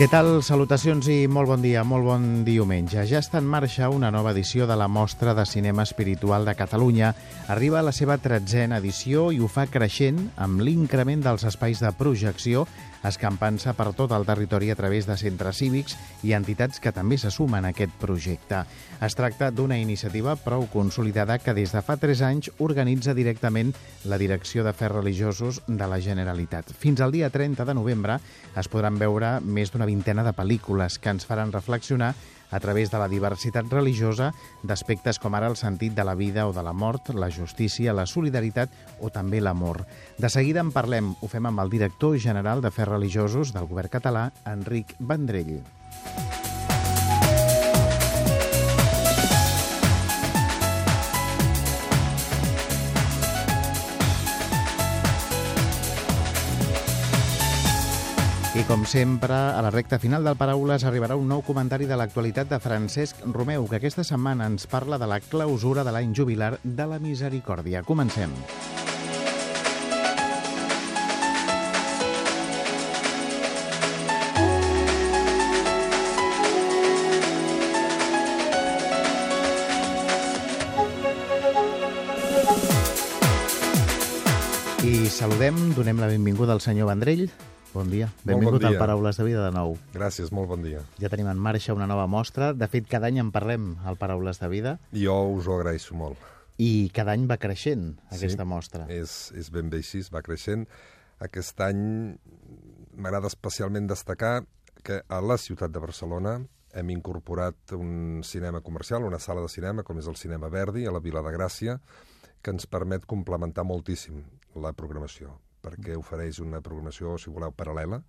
Què tal? Salutacions i molt bon dia, molt bon diumenge. Ja està en marxa una nova edició de la Mostra de Cinema Espiritual de Catalunya. Arriba a la seva tretzena edició i ho fa creixent amb l'increment dels espais de projecció escampant-se per tot el territori a través de centres cívics i entitats que també se sumen a aquest projecte. Es tracta d'una iniciativa prou consolidada que des de fa 3 anys organitza directament la Direcció d'Afers Religiosos de la Generalitat. Fins al dia 30 de novembre es podran veure més d'una vintena de pel·lícules que ens faran reflexionar a través de la diversitat religiosa d'aspectes com ara el sentit de la vida o de la mort, la justícia, la solidaritat o també l'amor. De seguida en parlem. Ho fem amb el director general d'Afers Religiosos del govern català, Enric Vendrell. I com sempre, a la recta final del Paraules arribarà un nou comentari de l'actualitat de Francesc Romeu, que aquesta setmana ens parla de la clausura de l'any jubilar de la Misericòrdia. Comencem. I saludem, donem la benvinguda al senyor Vendrell. Bon dia. Benvingut bon dia. al Paraules de Vida de nou. Gràcies, molt bon dia. Ja tenim en marxa una nova mostra. De fet, cada any en parlem al Paraules de Vida Jo us ho agraeixo molt. i cada any va creixent aquesta Sí. mostra. És, és ben bé així, va creixent. Aquest any m'agrada especialment destacar que a la ciutat de Barcelona hem incorporat un cinema comercial, una sala de cinema, com és el Cinema Verdi, a la Vila de Gràcia, que ens permet complementar moltíssim la programació, perquè ofereix una programació, si voleu, paral·lela.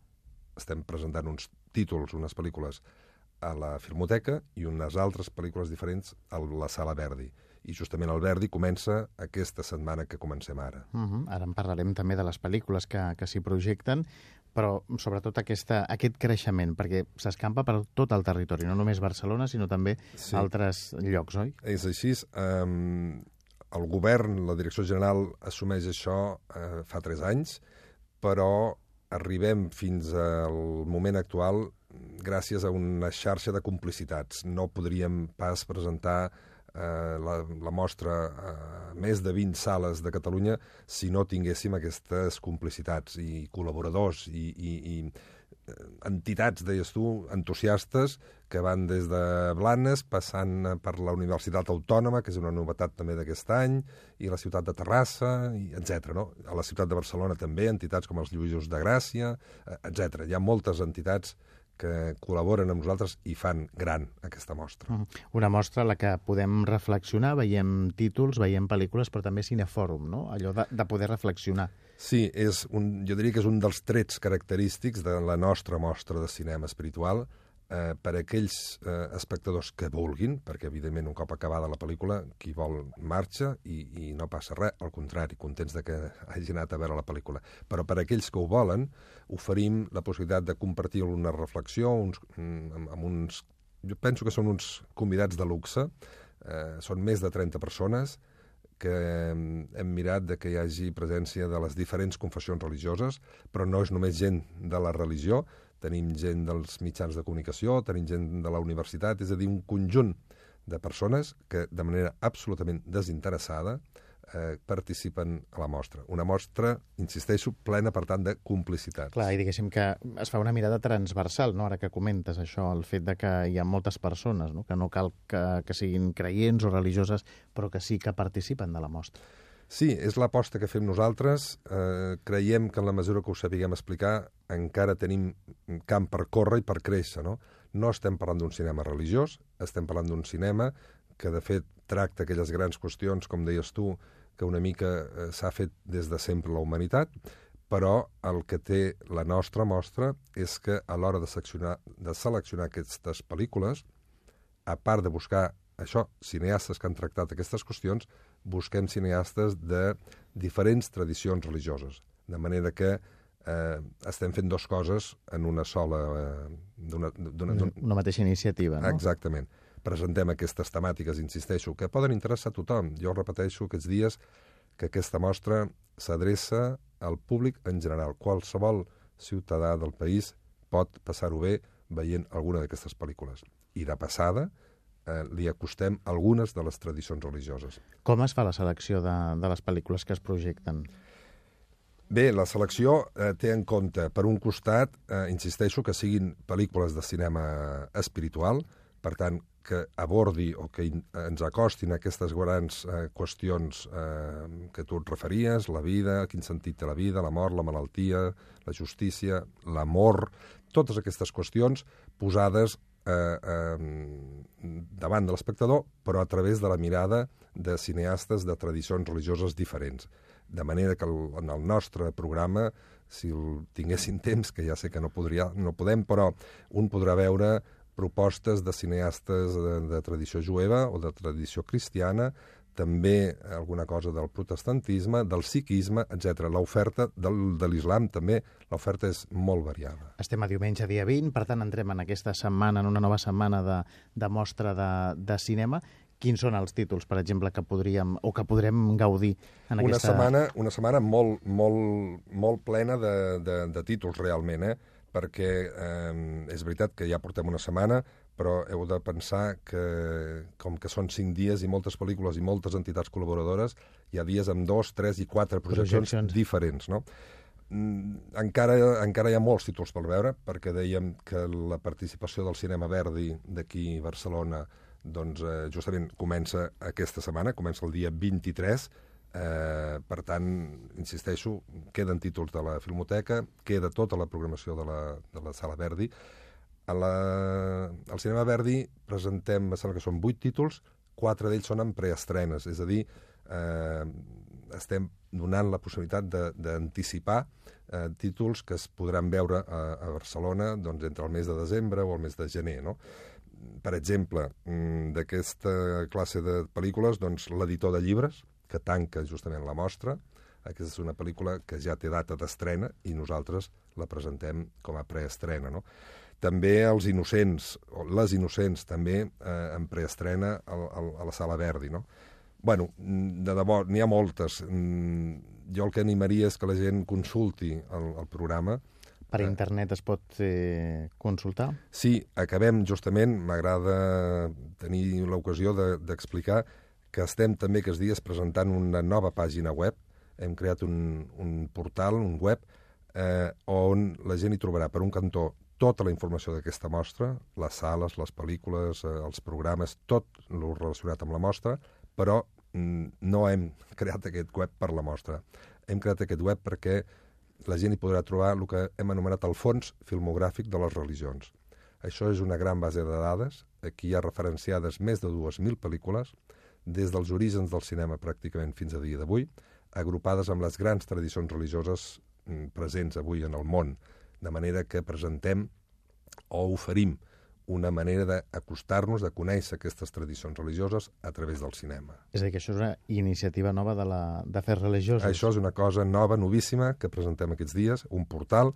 Estem presentant uns títols, unes pel·lícules a la Filmoteca i unes altres pel·lícules diferents a la Sala Verdi. I justament el Verdi comença aquesta setmana que comencem ara. Uh -huh. Ara en parlarem també de les pel·lícules que, que s'hi projecten, però sobretot aquesta, aquest creixement, perquè s'escampa per tot el territori, no només Barcelona, sinó també Sí. altres llocs, oi? És així. Um, el govern, la direcció general, assumeix això uh, fa tres anys, però arribem fins al moment actual gràcies a una xarxa de complicitats. No podríem pas presentar eh, la, la mostra a més de 20 sales de Catalunya si no tinguéssim aquestes complicitats i col·laboradors i, i, i eh, entitats, deies tu, entusiastes, que van des de Blanes, passant eh, per la Universitat Autònoma, que és una novetat també d'aquest any, i la ciutat de Terrassa, etc. No? A la ciutat de Barcelona també, entitats com els Lluïsos de Gràcia, eh, etc. Hi ha moltes entitats que col·laboren amb nosaltres i fan gran aquesta mostra. -huh. Una mostra a la que podem reflexionar, veiem títols, veiem pel·lícules, però també cinefòrum, no? Allò de, de poder reflexionar. Sí, és un, jo diria que és un dels trets característics de la nostra mostra de cinema espiritual eh, per a aquells eh, espectadors que vulguin, perquè evidentment un cop acabada la pel·lícula, qui vol marxa i, i no passa res, al contrari, contents de que hagi anat a veure la pel·lícula. Però per a aquells que ho volen, oferim la possibilitat de compartir una reflexió uns, mm, amb, amb uns... Jo penso que són uns convidats de luxe, eh, són més de 30 persones, que hem, hem mirat de que hi hagi presència de les diferents confessions religioses, però no és només gent de la religió, tenim gent dels mitjans de comunicació, tenim gent de la universitat, és a dir, un conjunt de persones que de manera absolutament desinteressada eh, participen a la mostra. Una mostra, insisteixo, plena, per tant, de complicitats. Clar, i diguéssim que es fa una mirada transversal, no? ara que comentes això, el fet de que hi ha moltes persones, no? que no cal que, que siguin creients o religioses, però que sí que participen de la mostra. Sí, és l'aposta que fem nosaltres. Eh, creiem que en la mesura que ho sapiguem explicar encara tenim camp per córrer i per créixer. No, no estem parlant d'un cinema religiós, estem parlant d'un cinema que, de fet, tracta aquelles grans qüestions, com deies tu, que una mica eh, s'ha fet des de sempre la humanitat, però el que té la nostra mostra és que a l'hora de seleccionar, de seleccionar aquestes pel·lícules, a part de buscar això, cineastes que han tractat aquestes qüestions, busquem cineastes de diferents tradicions religioses, de manera que eh, estem fent dues coses en una sola... Eh, una, una mateixa iniciativa, no? Exactament. Presentem aquestes temàtiques, insisteixo, que poden interessar a tothom. Jo repeteixo aquests dies que aquesta mostra s'adreça al públic en general. Qualsevol ciutadà del país pot passar-ho bé veient alguna d'aquestes pel·lícules. I de passada, eh, li acostem algunes de les tradicions religioses. Com es fa la selecció de, de les pel·lícules que es projecten? Bé, la selecció eh, té en compte, per un costat, eh, insisteixo, que siguin pel·lícules de cinema espiritual, per tant, que abordi o que ens acostin a aquestes grans eh, qüestions eh, que tu et referies, la vida, quin sentit té la vida, la mort, la malaltia, la justícia, l'amor, totes aquestes qüestions posades eh, eh, davant de l'espectador, però a través de la mirada de cineastes de tradicions religioses diferents. De manera que el, en el nostre programa, si el tinguessin temps, que ja sé que no, podria, no podem, però un podrà veure propostes de cineastes de, de tradició jueva o de tradició cristiana, també alguna cosa del protestantisme, del sikhisme, etc. L'oferta de l'islam també, l'oferta és molt variada. Estem a diumenge, dia 20, per tant entrem en aquesta setmana, en una nova setmana de, de mostra de, de cinema. Quins són els títols, per exemple, que podríem o que podrem gaudir en una aquesta... Setmana, una setmana molt, molt, molt plena de, de, de títols, realment, eh? perquè eh, és veritat que ja portem una setmana, però heu de pensar que, com que són cinc dies i moltes pel·lícules i moltes entitats col·laboradores, hi ha dies amb dos, tres i quatre projeccions, projeccions. diferents, no? Mm, encara, encara hi ha molts títols per veure, perquè dèiem que la participació del Cinema Verdi d'aquí a Barcelona doncs, eh, justament comença aquesta setmana, comença el dia 23, Eh, per tant, insisteixo, queden títols de la Filmoteca, queda tota la programació de la, de la Sala Verdi, a la, al Cinema Verdi presentem, em sembla que són vuit títols, quatre d'ells són en preestrenes, és a dir, eh, estem donant la possibilitat d'anticipar eh, títols que es podran veure a, a Barcelona doncs, entre el mes de desembre o el mes de gener. No? Per exemple, mm, d'aquesta classe de pel·lícules, doncs, l'editor de llibres, que tanca justament la mostra, aquesta és una pel·lícula que ja té data d'estrena i nosaltres la presentem com a preestrena. No? També els innocents, o les innocents, també eh, en preestrena a, a, a la Sala Verdi, no? bueno, de debò, n'hi ha moltes. Mm, jo el que animaria és que la gent consulti el, el programa. Per eh, internet es pot eh, consultar? Sí, acabem justament, m'agrada tenir l'ocasió d'explicar de, que estem també aquests dies presentant una nova pàgina web. Hem creat un, un portal, un web, eh, on la gent hi trobarà per un cantó tota la informació d'aquesta mostra, les sales, les pel·lícules, eh, els programes, tot el relacionat amb la mostra, però mm, no hem creat aquest web per la mostra. Hem creat aquest web perquè la gent hi podrà trobar el que hem anomenat el fons filmogràfic de les religions. Això és una gran base de dades. Aquí hi ha referenciades més de 2.000 pel·lícules, des dels orígens del cinema pràcticament fins a dia d'avui, agrupades amb les grans tradicions religioses mm, presents avui en el món, de manera que presentem o oferim una manera d'acostar-nos, de conèixer aquestes tradicions religioses a través del cinema. És a dir, que això és una iniciativa nova de, la, de fer religioses. Això és una cosa nova, novíssima, que presentem aquests dies, un portal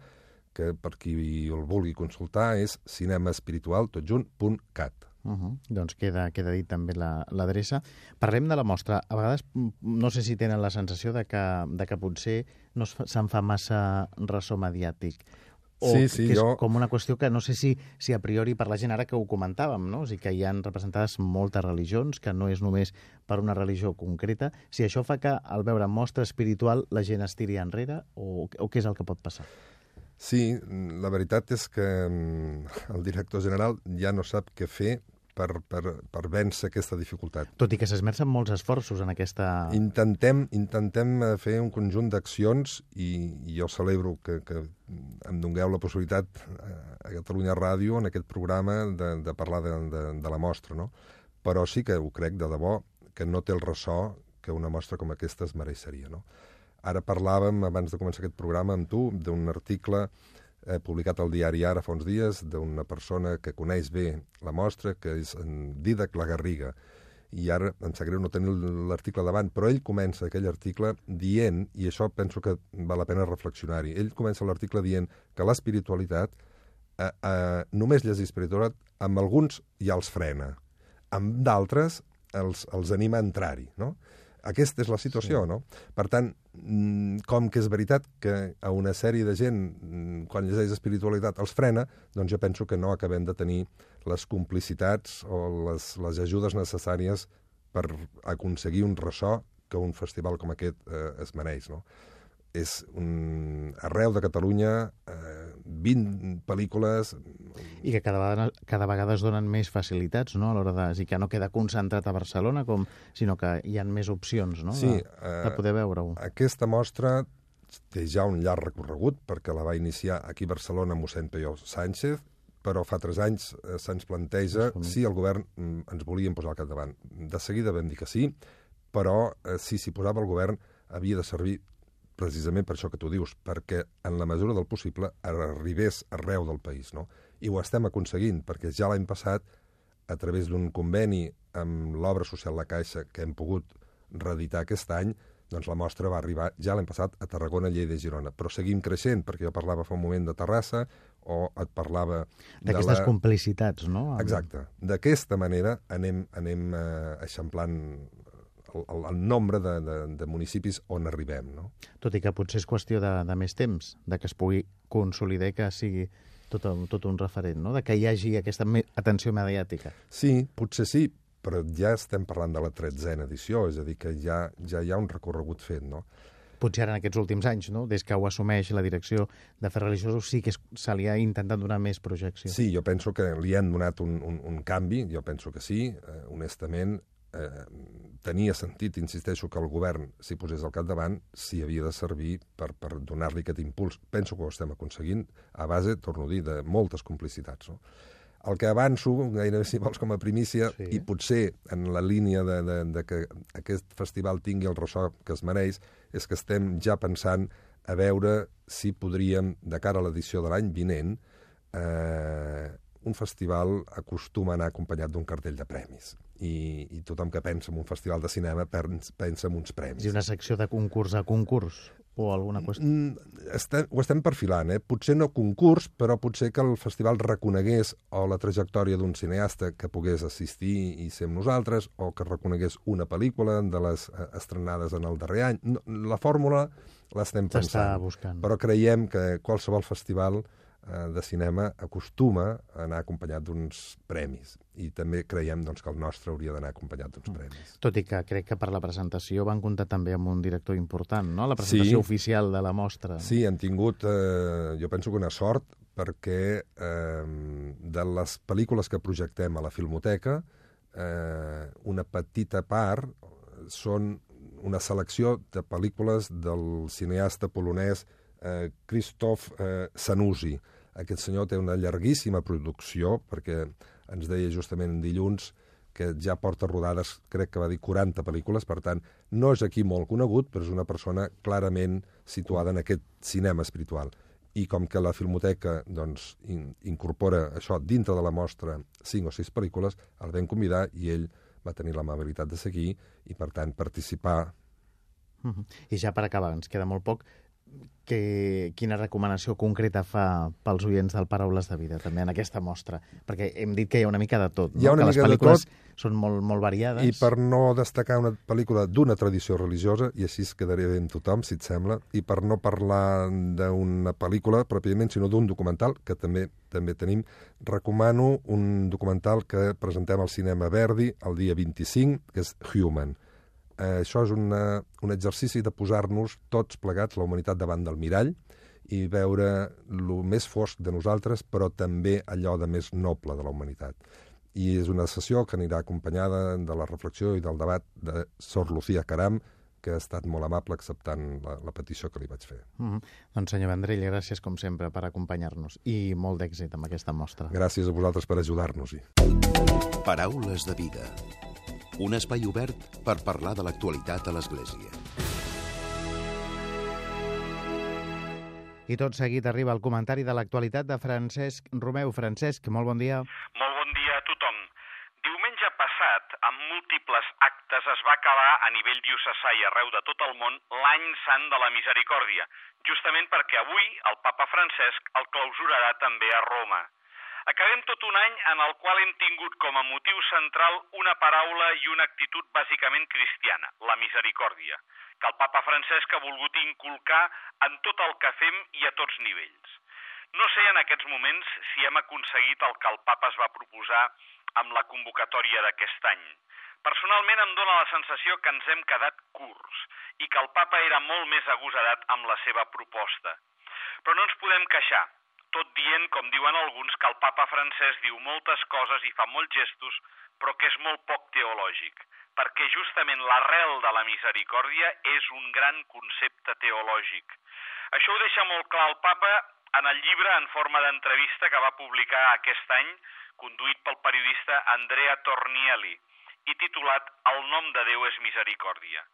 que per qui el vulgui consultar és cinemaespiritual, totjunt.cat. Uh -huh. Doncs queda, queda dit també l'adreça. La, Parlem de la mostra. A vegades no sé si tenen la sensació de que, de que potser no se'n fa massa ressò mediàtic o sí, sí, que és jo... com una qüestió que no sé si, si a priori per la gent ara que ho comentàvem, no? o sigui que hi han representades moltes religions, que no és només per una religió concreta, si això fa que al veure mostra espiritual la gent es tiri enrere o, o què és el que pot passar? Sí, la veritat és que mm, el director general ja no sap què fer per, per, per vèncer aquesta dificultat. Tot i que s'esmercen molts esforços en aquesta... Intentem, intentem eh, fer un conjunt d'accions i, i jo celebro que, que em dongueu la possibilitat eh, a Catalunya Ràdio, en aquest programa, de, de parlar de, de, de la mostra, no? Però sí que ho crec de debò, que no té el ressò que una mostra com aquesta es mereixeria, no? Ara parlàvem, abans de començar aquest programa, amb tu, d'un article eh, publicat al diari Ara fa uns dies d'una persona que coneix bé la mostra, que és en Didac La Garriga, i ara em sap greu no tenir l'article davant, però ell comença aquell article dient, i això penso que val la pena reflexionar-hi, ell comença l'article dient que l'espiritualitat, eh, eh, només llegir espiritualitat, amb alguns ja els frena, amb d'altres els, els anima a entrar-hi, no? Aquesta és la situació, sí. no? Per tant, mm, com que és veritat que a una sèrie de gent, mm, quan llegeix espiritualitat, els frena, doncs jo penso que no acabem de tenir les complicitats o les, les ajudes necessàries per aconseguir un ressò que un festival com aquest eh, es mereix, no? és un, arreu de Catalunya, eh, 20 pel·lícules... I que cada vegada, cada vegada es donen més facilitats, no?, a l'hora de... És que no queda concentrat a Barcelona, com, sinó que hi ha més opcions, no?, sí, de, de poder veure-ho. Aquesta mostra té ja un llarg recorregut, perquè la va iniciar aquí a Barcelona mossèn Peyo Sánchez, però fa tres anys eh, se'ns planteja si el govern mm, ens volien posar al capdavant. De seguida vam dir que sí, però eh, si s'hi posava el govern havia de servir precisament per això que tu dius, perquè en la mesura del possible arribés arreu del país, no? I ho estem aconseguint, perquè ja l'any passat, a través d'un conveni amb l'obra social La Caixa que hem pogut reeditar aquest any, doncs la mostra va arribar ja l'any passat a Tarragona, Lleida i Girona. Però seguim creixent, perquè jo parlava fa un moment de Terrassa, o et parlava... D'aquestes la... complicitats, no? Exacte. D'aquesta manera anem, anem eh, eixamplant el, el nombre de, de, de municipis on arribem. No? Tot i que potser és qüestió de, de més temps, de que es pugui consolidar que sigui tot, tot un referent, no? de que hi hagi aquesta atenció mediàtica. Sí, potser sí, però ja estem parlant de la tretzena edició, és a dir, que ja, ja hi ha un recorregut fet, no? Potser ara en aquests últims anys, no? des que ho assumeix la direcció de Fer Religiosos, sí que se li ha intentat donar més projecció. Sí, jo penso que li han donat un, un, un canvi, jo penso que sí, eh, honestament, eh, tenia sentit, insisteixo, que el govern s'hi posés al capdavant, si havia de servir per, per donar-li aquest impuls. Penso que ho estem aconseguint a base, torno a dir, de moltes complicitats. No? El que avanço, gairebé si vols com a primícia, sí. i potser en la línia de, de, de que aquest festival tingui el ressò que es mereix, és que estem ja pensant a veure si podríem, de cara a l'edició de l'any vinent, eh, un festival acostuma a anar acompanyat d'un cartell de premis. I, I tothom que pensa en un festival de cinema pensa en uns premis. I una secció de concurs a concurs? o alguna qüestió? Mm, estem, ho estem perfilant, eh? Potser no concurs, però potser que el festival reconegués o la trajectòria d'un cineasta que pogués assistir i ser amb nosaltres, o que reconegués una pel·lícula de les eh, estrenades en el darrer any. No, la fórmula l'estem pensant. buscant. Però creiem que qualsevol festival Eh, de cinema acostuma a anar acompanyat d'uns premis i també creiem doncs, que el nostre hauria d'anar acompanyat d'uns mm. premis. Tot i que crec que per la presentació van comptar també amb un director important, no? La presentació sí. oficial de la mostra. Sí, han tingut, eh, jo penso que una sort, perquè eh, de les pel·lícules que projectem a la Filmoteca, eh, una petita part són una selecció de pel·lícules del cineasta polonès eh, Krzysztof eh, Sanusi, aquest senyor té una llarguíssima producció, perquè ens deia justament dilluns que ja porta rodades, crec que va dir 40 pel·lícules, per tant, no és aquí molt conegut, però és una persona clarament situada en aquest cinema espiritual. I com que la Filmoteca doncs, in, incorpora això dintre de la mostra cinc o sis pel·lícules, el vam convidar i ell va tenir l'amabilitat de seguir i, per tant, participar. Uh -huh. I ja per acabar, ens queda molt poc, que, quina recomanació concreta fa pels oients del Paraules de Vida, també en aquesta mostra? Perquè hem dit que hi ha una mica de tot, no? Hi ha una que mica les pel·lícules de tot. són molt, molt variades. I per no destacar una pel·lícula d'una tradició religiosa, i així es quedaria bé amb tothom, si et sembla, i per no parlar d'una pel·lícula pròpiament, sinó d'un documental, que també també tenim, recomano un documental que presentem al Cinema Verdi el dia 25, que és Human eh, això és una, un exercici de posar-nos tots plegats, la humanitat, davant del mirall i veure el més fosc de nosaltres, però també allò de més noble de la humanitat. I és una sessió que anirà acompanyada de la reflexió i del debat de Sor Lucía Caram, que ha estat molt amable acceptant la, la petició que li vaig fer. Mm -hmm. Doncs senyor Vendrell, gràcies com sempre per acompanyar-nos i molt d'èxit amb aquesta mostra. Gràcies a vosaltres per ajudar-nos-hi. Paraules de vida un espai obert per parlar de l'actualitat a l'Església. I tot seguit arriba el comentari de l'actualitat de Francesc Romeu. Francesc, molt bon dia. Molt bon dia a tothom. Diumenge passat, amb múltiples actes, es va acabar a nivell diocesà i arreu de tot el món l'any sant de la misericòrdia, justament perquè avui el papa Francesc el clausurarà també a Roma. Acabem tot un any en el qual hem tingut com a motiu central una paraula i una actitud bàsicament cristiana, la misericòrdia, que el papa Francesc ha volgut inculcar en tot el que fem i a tots nivells. No sé en aquests moments si hem aconseguit el que el papa es va proposar amb la convocatòria d'aquest any. Personalment em dóna la sensació que ens hem quedat curts i que el papa era molt més agosarat amb la seva proposta. Però no ens podem queixar, tot dient, com diuen alguns, que el papa francès diu moltes coses i fa molts gestos, però que és molt poc teològic, perquè justament l'arrel de la misericòrdia és un gran concepte teològic. Això ho deixa molt clar el papa en el llibre en forma d'entrevista que va publicar aquest any, conduït pel periodista Andrea Tornielli, i titulat El nom de Déu és misericòrdia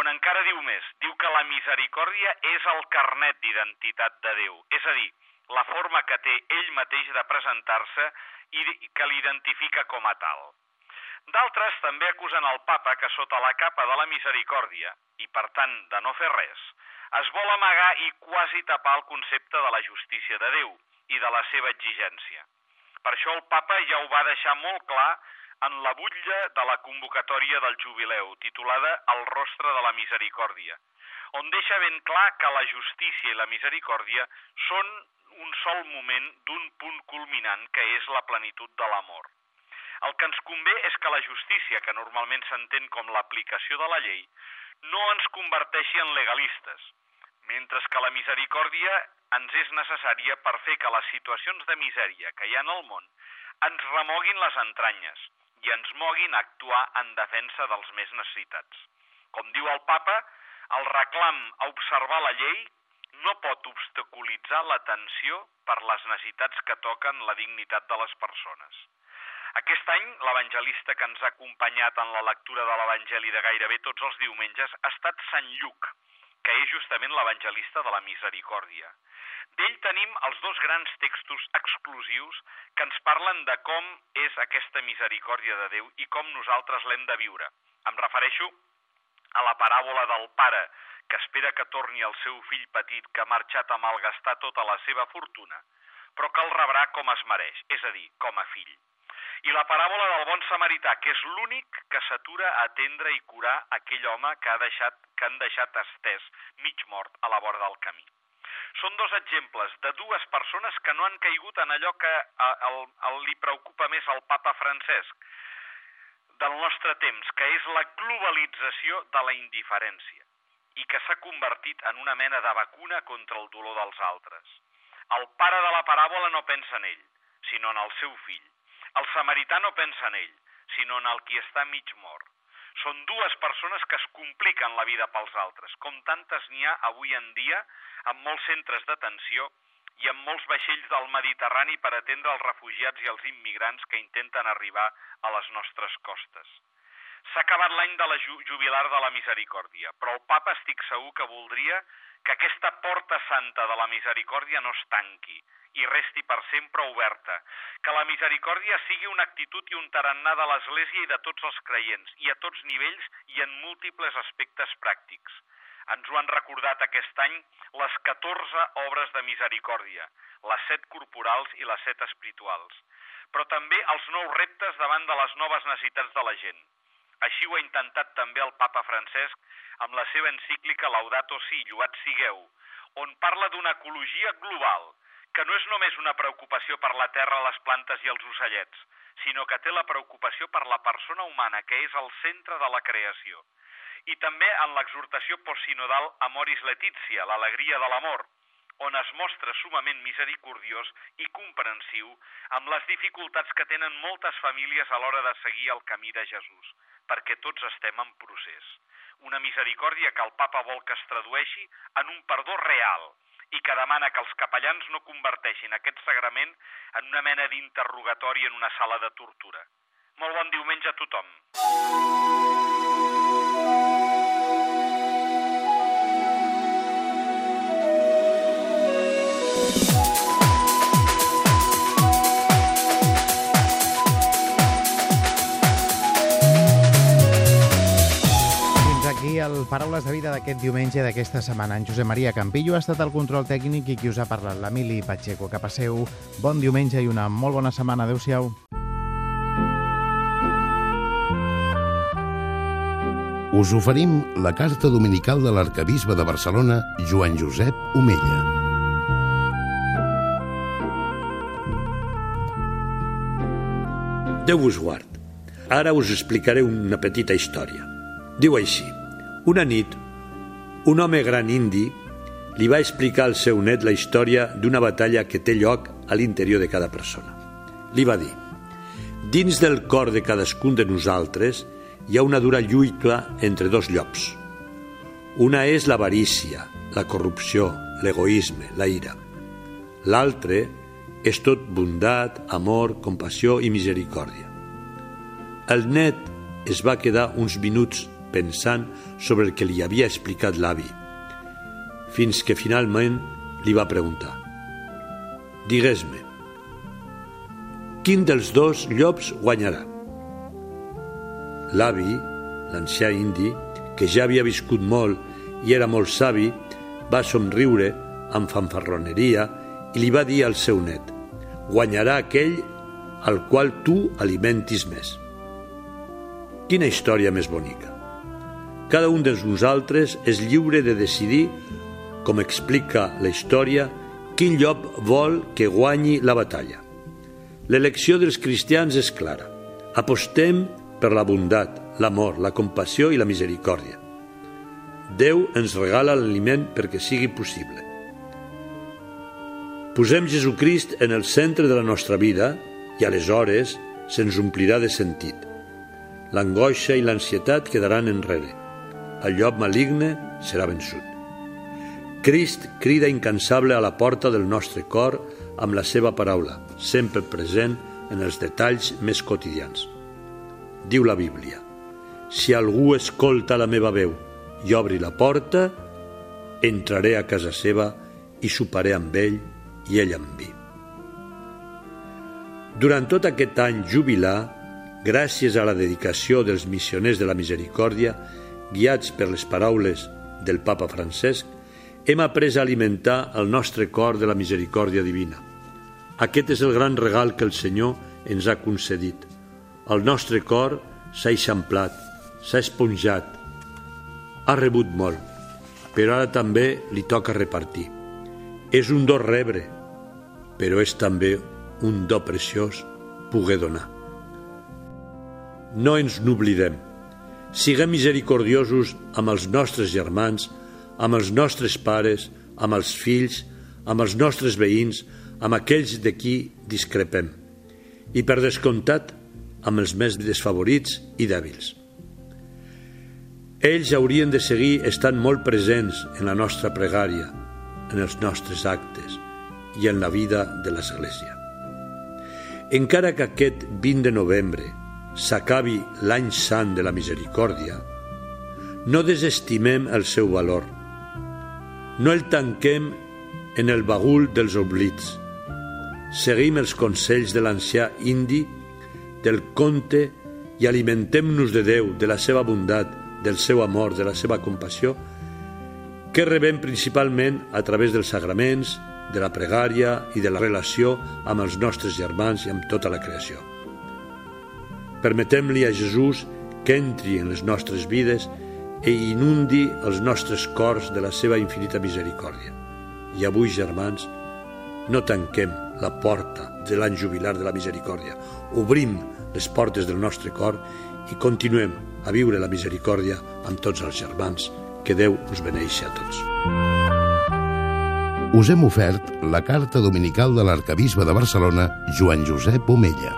on encara diu més, diu que la misericòrdia és el carnet d'identitat de Déu, és a dir, la forma que té ell mateix de presentar-se i que l'identifica com a tal. D'altres també acusen el papa que sota la capa de la misericòrdia, i per tant de no fer res, es vol amagar i quasi tapar el concepte de la justícia de Déu i de la seva exigència. Per això el papa ja ho va deixar molt clar en la butlla de la convocatòria del jubileu, titulada El rostre de la misericòrdia, on deixa ben clar que la justícia i la misericòrdia són un sol moment d'un punt culminant que és la plenitud de l'amor. El que ens convé és que la justícia, que normalment s'entén com l'aplicació de la llei, no ens converteixi en legalistes, mentre que la misericòrdia ens és necessària per fer que les situacions de misèria que hi ha en el món ens remoguin les entranyes i ens moguin a actuar en defensa dels més necessitats. Com diu el papa, el reclam a observar la llei no pot obstaculitzar l'atenció per les necessitats que toquen la dignitat de les persones. Aquest any, l'evangelista que ens ha acompanyat en la lectura de l'Evangeli de gairebé tots els diumenges ha estat Sant Lluc, que és justament l'evangelista de la misericòrdia. D'ell tenim els dos grans textos exclusius que ens parlen de com és aquesta misericòrdia de Déu i com nosaltres l'hem de viure. Em refereixo a la paràbola del pare que espera que torni el seu fill petit que ha marxat a malgastar tota la seva fortuna, però que el rebrà com es mereix, és a dir, com a fill. I la paràbola del bon samarità, que és l'únic que s'atura a atendre i curar aquell home que, ha deixat, que han deixat estès, mig mort, a la vora del camí. Són dos exemples de dues persones que no han caigut en allò que a, a, a, li preocupa més al papa Francesc del nostre temps, que és la globalització de la indiferència i que s'ha convertit en una mena de vacuna contra el dolor dels altres. El pare de la paràbola no pensa en ell, sinó en el seu fill. El samarità no pensa en ell, sinó en el qui està mig mort. Són dues persones que es compliquen la vida pels altres, com tantes n'hi ha avui en dia en molts centres d'atenció i en molts vaixells del Mediterrani per atendre els refugiats i els immigrants que intenten arribar a les nostres costes. S'ha acabat l'any de la ju jubilar de la misericòrdia, però el papa estic segur que voldria que aquesta porta santa de la misericòrdia no es tanqui i resti per sempre oberta, que la misericòrdia sigui una actitud i un tarannà de l'Església i de tots els creients, i a tots nivells i en múltiples aspectes pràctics. Ens ho han recordat aquest any les 14 obres de misericòrdia, les set corporals i les set espirituals, però també els nous reptes davant de les noves necessitats de la gent. Així ho ha intentat també el papa Francesc amb la seva encíclica Laudato Si, lluat sigueu, on parla d'una ecologia global, que no és només una preocupació per la terra, les plantes i els ocellets, sinó que té la preocupació per la persona humana, que és el centre de la creació. I també en l'exhortació postsinodal Amoris Letizia, l'alegria de l'amor, on es mostra sumament misericordiós i comprensiu amb les dificultats que tenen moltes famílies a l'hora de seguir el camí de Jesús, perquè tots estem en procés. Una misericòrdia que el papa vol que es tradueixi en un perdó real i que demana que els capellans no converteixin aquest sagrament en una mena d'interrogatori en una sala de tortura. Molt bon diumenge a tothom. El Paraules de Vida d'aquest diumenge d'aquesta setmana. En Josep Maria Campillo ha estat el control tècnic i qui us ha parlat, l'Emili Pacheco. Que passeu bon diumenge i una molt bona setmana. Adéu-siau. Us oferim la carta dominical de l'arcabisbe de Barcelona, Joan Josep Omella. Déu vos guard. Ara us explicaré una petita història. Diu així. Una nit, un home gran indi li va explicar al seu net la història d'una batalla que té lloc a l'interior de cada persona. Li va dir, dins del cor de cadascun de nosaltres hi ha una dura lluita entre dos llops. Una és l'avarícia, la corrupció, l'egoisme, la ira. L'altre és tot bondat, amor, compassió i misericòrdia. El net es va quedar uns minuts pensant sobre el que li havia explicat l'avi, fins que finalment li va preguntar «Digues-me, quin dels dos llops guanyarà?» L'avi, l'ancià indi, que ja havia viscut molt i era molt savi, va somriure amb fanfarroneria i li va dir al seu net «Guanyarà aquell al qual tu alimentis més». Quina història més bonica. Cada un de nosaltres és lliure de decidir, com explica la història, quin llop vol que guanyi la batalla. L'elecció dels cristians és clara. Apostem per la bondat, l'amor, la compassió i la misericòrdia. Déu ens regala l'aliment perquè sigui possible. Posem Jesucrist en el centre de la nostra vida i aleshores se'ns omplirà de sentit l'angoixa i l'ansietat quedaran enrere. El llop maligne serà vençut. Crist crida incansable a la porta del nostre cor amb la seva paraula, sempre present en els detalls més quotidians. Diu la Bíblia, si algú escolta la meva veu i obri la porta, entraré a casa seva i soparé amb ell i ell amb mi. Durant tot aquest any jubilar, gràcies a la dedicació dels missioners de la misericòrdia, guiats per les paraules del papa Francesc, hem après a alimentar el nostre cor de la misericòrdia divina. Aquest és el gran regal que el Senyor ens ha concedit. El nostre cor s'ha eixamplat, s'ha esponjat, ha rebut molt, però ara també li toca repartir. És un do rebre, però és també un do preciós poder donar no ens n'oblidem. Siguem misericordiosos amb els nostres germans, amb els nostres pares, amb els fills, amb els nostres veïns, amb aquells de qui discrepem. I per descomptat, amb els més desfavorits i dèbils. Ells haurien de seguir estant molt presents en la nostra pregària, en els nostres actes i en la vida de l'Església. Encara que aquest 20 de novembre s'acabi l'any sant de la misericòrdia, no desestimem el seu valor. No el tanquem en el bagul dels oblits. Seguim els consells de l'ancià indi, del conte i alimentem-nos de Déu, de la seva bondat, del seu amor, de la seva compassió, que rebem principalment a través dels sagraments, de la pregària i de la relació amb els nostres germans i amb tota la creació. Permetem-li a Jesús que entri en les nostres vides i inundi els nostres cors de la seva infinita misericòrdia. I avui, germans, no tanquem la porta de l'any jubilar de la misericòrdia. Obrim les portes del nostre cor i continuem a viure la misericòrdia amb tots els germans. Que Déu us beneixi a tots. Us hem ofert la carta dominical de l'arcabisbe de Barcelona, Joan Josep Omella.